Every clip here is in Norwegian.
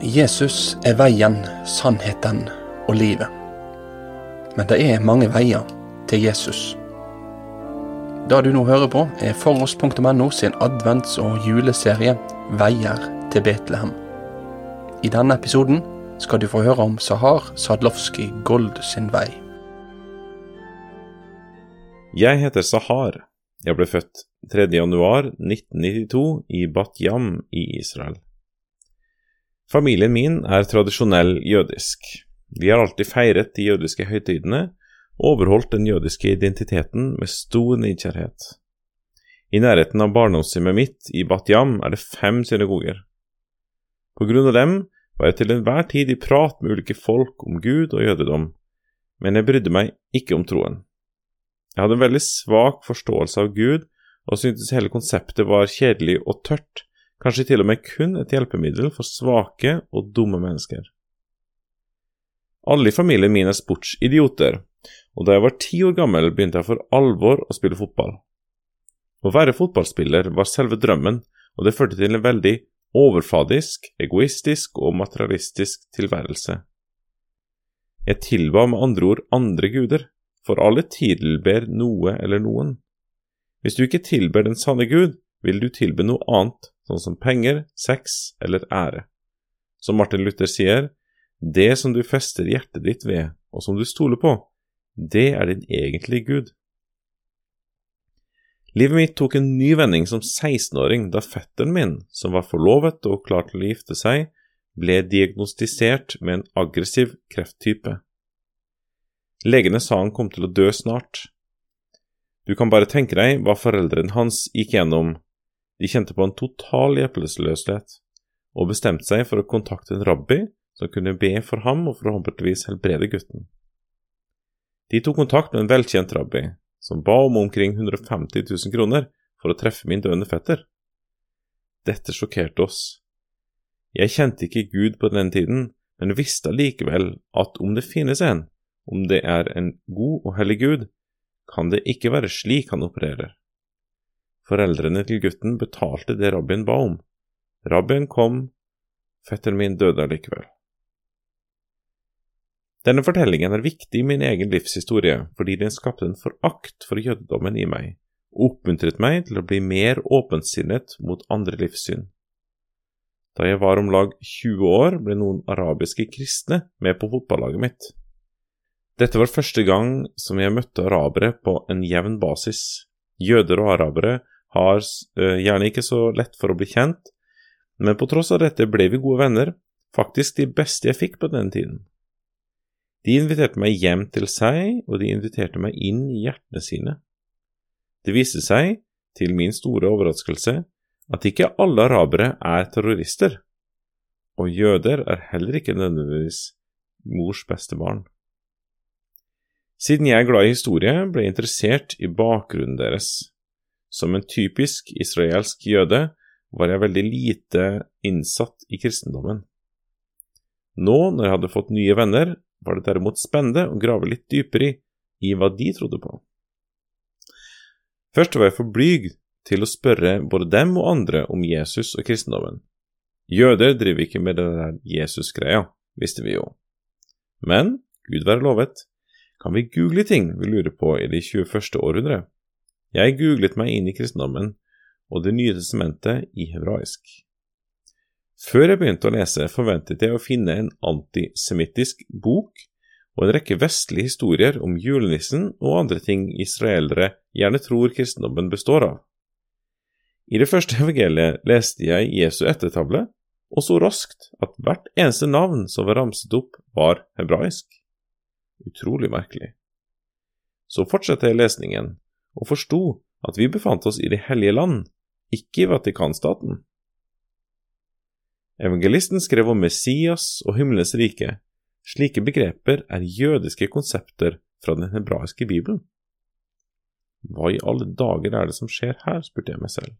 Jesus er veien, sannheten og livet. Men det er mange veier til Jesus. Det du nå hører på, er foross.no sin advents- og juleserie Veier til Betlehem. I denne episoden skal du få høre om Sahar Sadlovskij Gold sin vei. Jeg heter Sahar. Jeg ble født 3. januar 1992 i Bat Yam i Israel. Familien min er tradisjonell jødisk. Vi har alltid feiret de jødiske høytidene og overholdt den jødiske identiteten med stor nidkjærhet. I nærheten av barndomshjemmet mitt i Bat Yam er det fem synagoger. På grunn av dem var jeg til enhver tid i prat med ulike folk om Gud og jødedom, men jeg brydde meg ikke om troen. Jeg hadde en veldig svak forståelse av Gud og syntes hele konseptet var kjedelig og tørt, kanskje til og med kun et hjelpemiddel for svake og dumme mennesker. Alle i familien min er sportsidioter, og da jeg var ti år gammel begynte jeg for alvor å spille fotball. Å være fotballspiller var selve drømmen, og det førte til en veldig overfladisk, egoistisk og materialistisk tilværelse. Jeg tilba med andre ord andre guder, for alle tilber noe eller noen. Hvis du ikke tilber den sanne Gud, vil du tilbe noe annet, sånn som penger, sex eller ære. Som Martin Luther sier, det som du fester hjertet ditt ved, og som du stoler på, det er din egentlige Gud. Livet mitt tok en ny vending som 16-åring da fetteren min, som var forlovet og klar til å gifte seg, ble diagnostisert med en aggressiv krefttype. Legene sa han kom til å dø snart. Du kan bare tenke deg hva foreldrene hans gikk gjennom de kjente på en total hjelpeløshet, og bestemte seg for å kontakte en rabbi som kunne be for ham og forhåpentligvis helbrede gutten. De tok kontakt med en velkjent rabbi, som ba om omkring 150 000 kroner for å treffe min døende fetter. Dette sjokkerte oss. Jeg kjente ikke Gud på den tiden, men visste allikevel at om det finnes en, om det er en god og hellig Gud, kan det ikke være slik han opererer. Foreldrene til gutten betalte det rabbien ba om. Rabbien kom, fetteren min døde allikevel. Denne fortellingen er viktig i min egen livshistorie fordi den skapte en forakt for jødedommen i meg, og oppmuntret meg til å bli mer åpensinnet mot andre livssyn. Da jeg var om lag 20 år, ble noen arabiske kristne med på fotballaget mitt. Dette var første gang som jeg møtte arabere på en jevn basis. Jøder og arabere har uh, gjerne ikke så lett for å bli kjent, men på tross av dette ble vi gode venner, faktisk de beste jeg fikk på den tiden. De inviterte meg hjem til seg, og de inviterte meg inn i hjertene sine. Det viste seg, til min store overraskelse, at ikke alle arabere er terrorister, og jøder er heller ikke nødvendigvis mors beste barn. Siden jeg er glad i historie, ble jeg interessert i bakgrunnen deres, som en typisk israelsk jøde var jeg veldig lite innsatt i kristendommen. Nå, når jeg hadde fått nye venner, var det derimot spennende å grave litt dypere i, i hva de trodde på. Først var jeg for blyg til å spørre både dem og andre om Jesus og kristendommen. Jøder driver ikke med det der Jesus-greia, visste vi jo. Men Gud være lovet, kan vi google ting vi lurer på i det 21. århundre? Jeg googlet meg inn i kristendommen og Det nye testamentet i hebraisk. Før jeg begynte å lese, forventet jeg å finne en antisemittisk bok og en rekke vestlige historier om julenissen og andre ting israelere gjerne tror kristendommen består av. I det første evangeliet leste jeg Jesu ettertavle, og så raskt at hvert eneste navn som var ramset opp, var hebraisk. Utrolig merkelig. Så fortsatte jeg lesningen, og forsto at vi befant oss i Det hellige land, ikke i Vatikanstaten. Evangelisten skrev om Messias og himmelens rike. Slike begreper er jødiske konsepter fra den hebraiske bibelen. Hva i alle dager er det som skjer her, spurte jeg meg selv.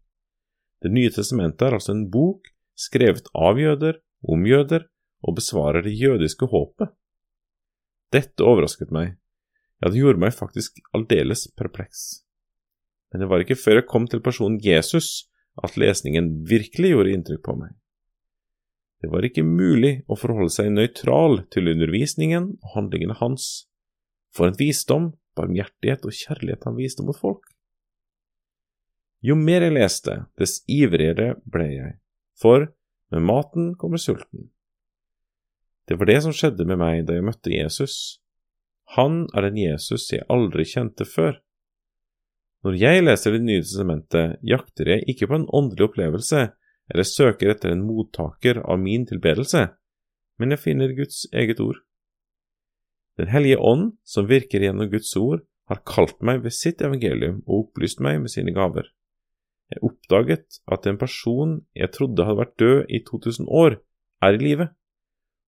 Det nye testamentet er altså en bok skrevet av jøder, om jøder, og besvarer det jødiske håpet. Dette overrasket meg, ja, det gjorde meg faktisk aldeles perpleks. Men det var ikke før jeg kom til personen Jesus at lesningen virkelig gjorde inntrykk på meg. Det var ikke mulig å forholde seg nøytral til undervisningen og handlingene hans. For en visdom, barmhjertighet og kjærlighet han viste mot folk. Jo mer jeg leste, dess ivrigere ble jeg, for med maten kommer sulten. Det var det som skjedde med meg da jeg møtte Jesus. Han er den Jesus jeg aldri kjente før. Når jeg leser Det nye testamentet, jakter jeg ikke på en åndelig opplevelse eller søker etter en mottaker av min tilbedelse, men jeg finner Guds eget ord. Den hellige ånd, som virker gjennom Guds ord, har kalt meg ved sitt evangelium og opplyst meg med sine gaver. Jeg oppdaget at en person jeg trodde hadde vært død i 2000 år, er i live,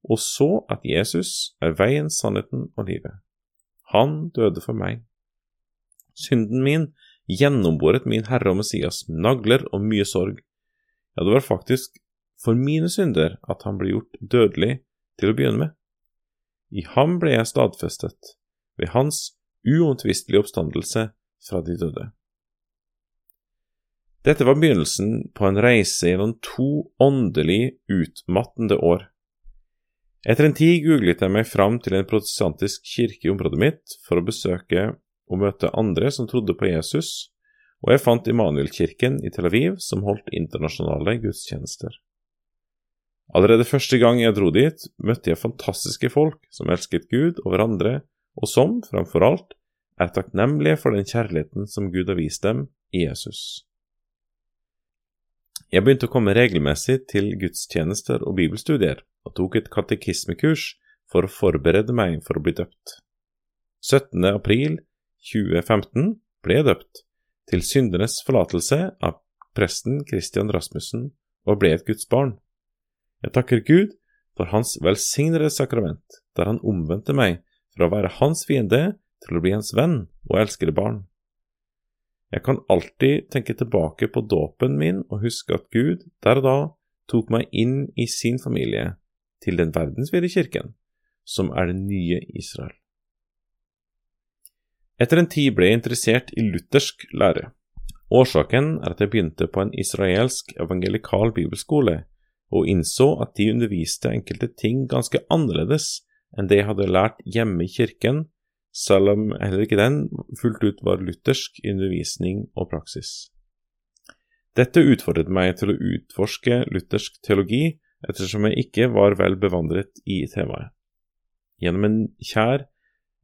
og så at Jesus er veien, sannheten og livet. Han døde for meg. Synden min gjennomboret min Herre og Messias nagler og mye sorg. Ja, det var faktisk for mine synder at han ble gjort dødelig til å begynne med. I ham ble jeg stadfestet, ved hans uomtvistelige oppstandelse fra de døde. Dette var begynnelsen på en reise gjennom to åndelig utmattende år. Etter en tid googlet jeg meg fram til en protestantisk kirke i området mitt for å besøke og møte andre som trodde på Jesus, og jeg fant Immanuelkirken i Tel Aviv som holdt internasjonale gudstjenester. Allerede første gang jeg dro dit, møtte jeg fantastiske folk som elsket Gud og hverandre, og som, framfor alt, er takknemlige for den kjærligheten som Gud har vist dem i Jesus. Jeg begynte å komme regelmessig til gudstjenester og bibelstudier, og tok et katekismekurs for å forberede meg for å bli døpt. 17. april 2015 ble jeg døpt, til syndenes forlatelse av presten Christian Rasmussen, og ble et Guds barn. Jeg takker Gud for hans velsignede sakrament, der han omvendte meg fra å være hans fiende til å bli hans venn og elskede barn. Jeg kan alltid tenke tilbake på dåpen min og huske at Gud der og da tok meg inn i sin familie til den verdensvide kirken, som er det nye Israel. Etter en tid ble jeg interessert i luthersk lære. Årsaken er at jeg begynte på en israelsk evangelikal bibelskole, og innså at de underviste enkelte ting ganske annerledes enn det jeg hadde lært hjemme i kirken, selv om heller ikke den fullt ut var luthersk undervisning og praksis. Dette utfordret meg til å utforske luthersk teologi ettersom jeg ikke var vel bevandret i temaet. Gjennom en kjær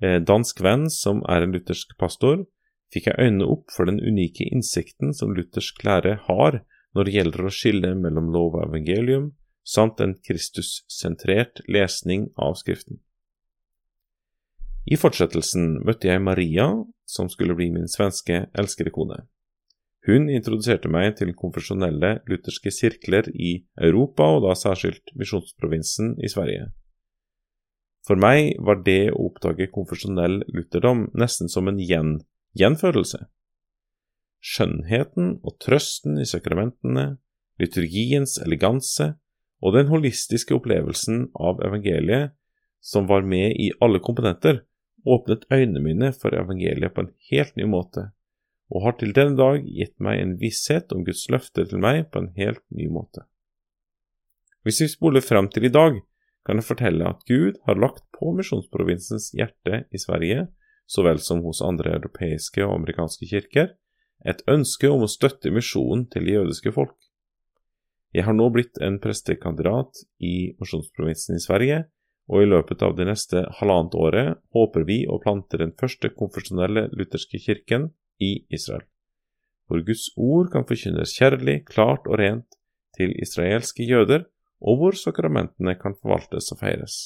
eh, dansk venn som er en luthersk pastor, fikk jeg øynene opp for den unike innsikten som luthersk lære har når det gjelder å skille mellom lov og evangelium, samt en Kristus-sentrert lesning av Skriften. I fortsettelsen møtte jeg Maria, som skulle bli min svenske elskede kone. Hun introduserte meg til konfesjonelle lutherske sirkler i Europa, og da særskilt misjonsprovinsen i Sverige. For meg var det å oppdage konfesjonell lutherdom nesten som en gjen gjenfødelse. Skjønnheten og trøsten i sakramentene, liturgiens eleganse og den holistiske opplevelsen av evangeliet som var med i alle komponenter, åpnet øynene mine for evangeliet på en helt ny måte og har til denne dag gitt meg en visshet om Guds løfte til meg på en helt ny måte. Hvis vi spoler frem til i dag, kan jeg fortelle at Gud har lagt på misjonsprovinsens hjerte i Sverige, så vel som hos andre europeiske og amerikanske kirker, et ønske om å støtte misjonen til det jødiske folk. Jeg har nå blitt en prestekandidat i misjonsprovinsen i Sverige, og i løpet av det neste halvannet året håper vi å plante den første konfesjonelle lutherske kirken i Israel, hvor Guds ord kan forkynnes kjærlig, klart og rent til israelske jøder, og hvor sakramentene kan forvaltes og feires.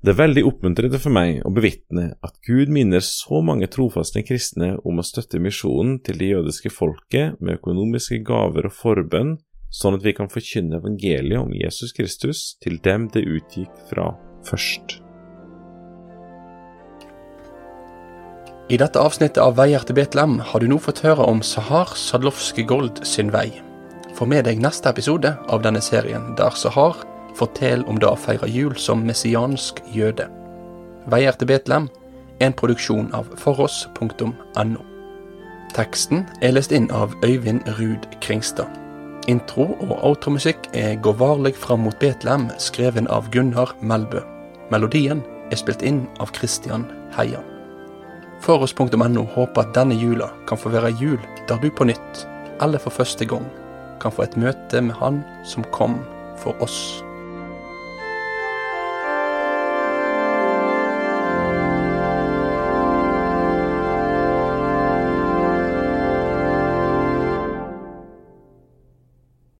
Det er veldig oppmuntrende for meg å bevitne at Gud minner så mange trofaste kristne om å støtte misjonen til det jødiske folket med økonomiske gaver og forbønn, sånn at vi kan forkynne evangeliet om Jesus Kristus til dem det utgikk fra først. I dette avsnittet av Veier til Betlehem har du nå fått høre om Sahar Sadlovske Gold sin vei. Få med deg neste episode av denne serien, der Sahar forteller om det å feire jul som messiansk jøde. Veier til Betlehem en produksjon av foross.no. Teksten er lest inn av Øyvind Ruud Kringstad. Intro og outromusikk er Gå varlig fram mot Betlehem, skreven av Gunnar Melbø. Melodien er spilt inn av Christian Heian. Foross.no håper at denne jula kan få være jul der du på nytt, eller for første gang, kan få et møte med Han som kom for oss.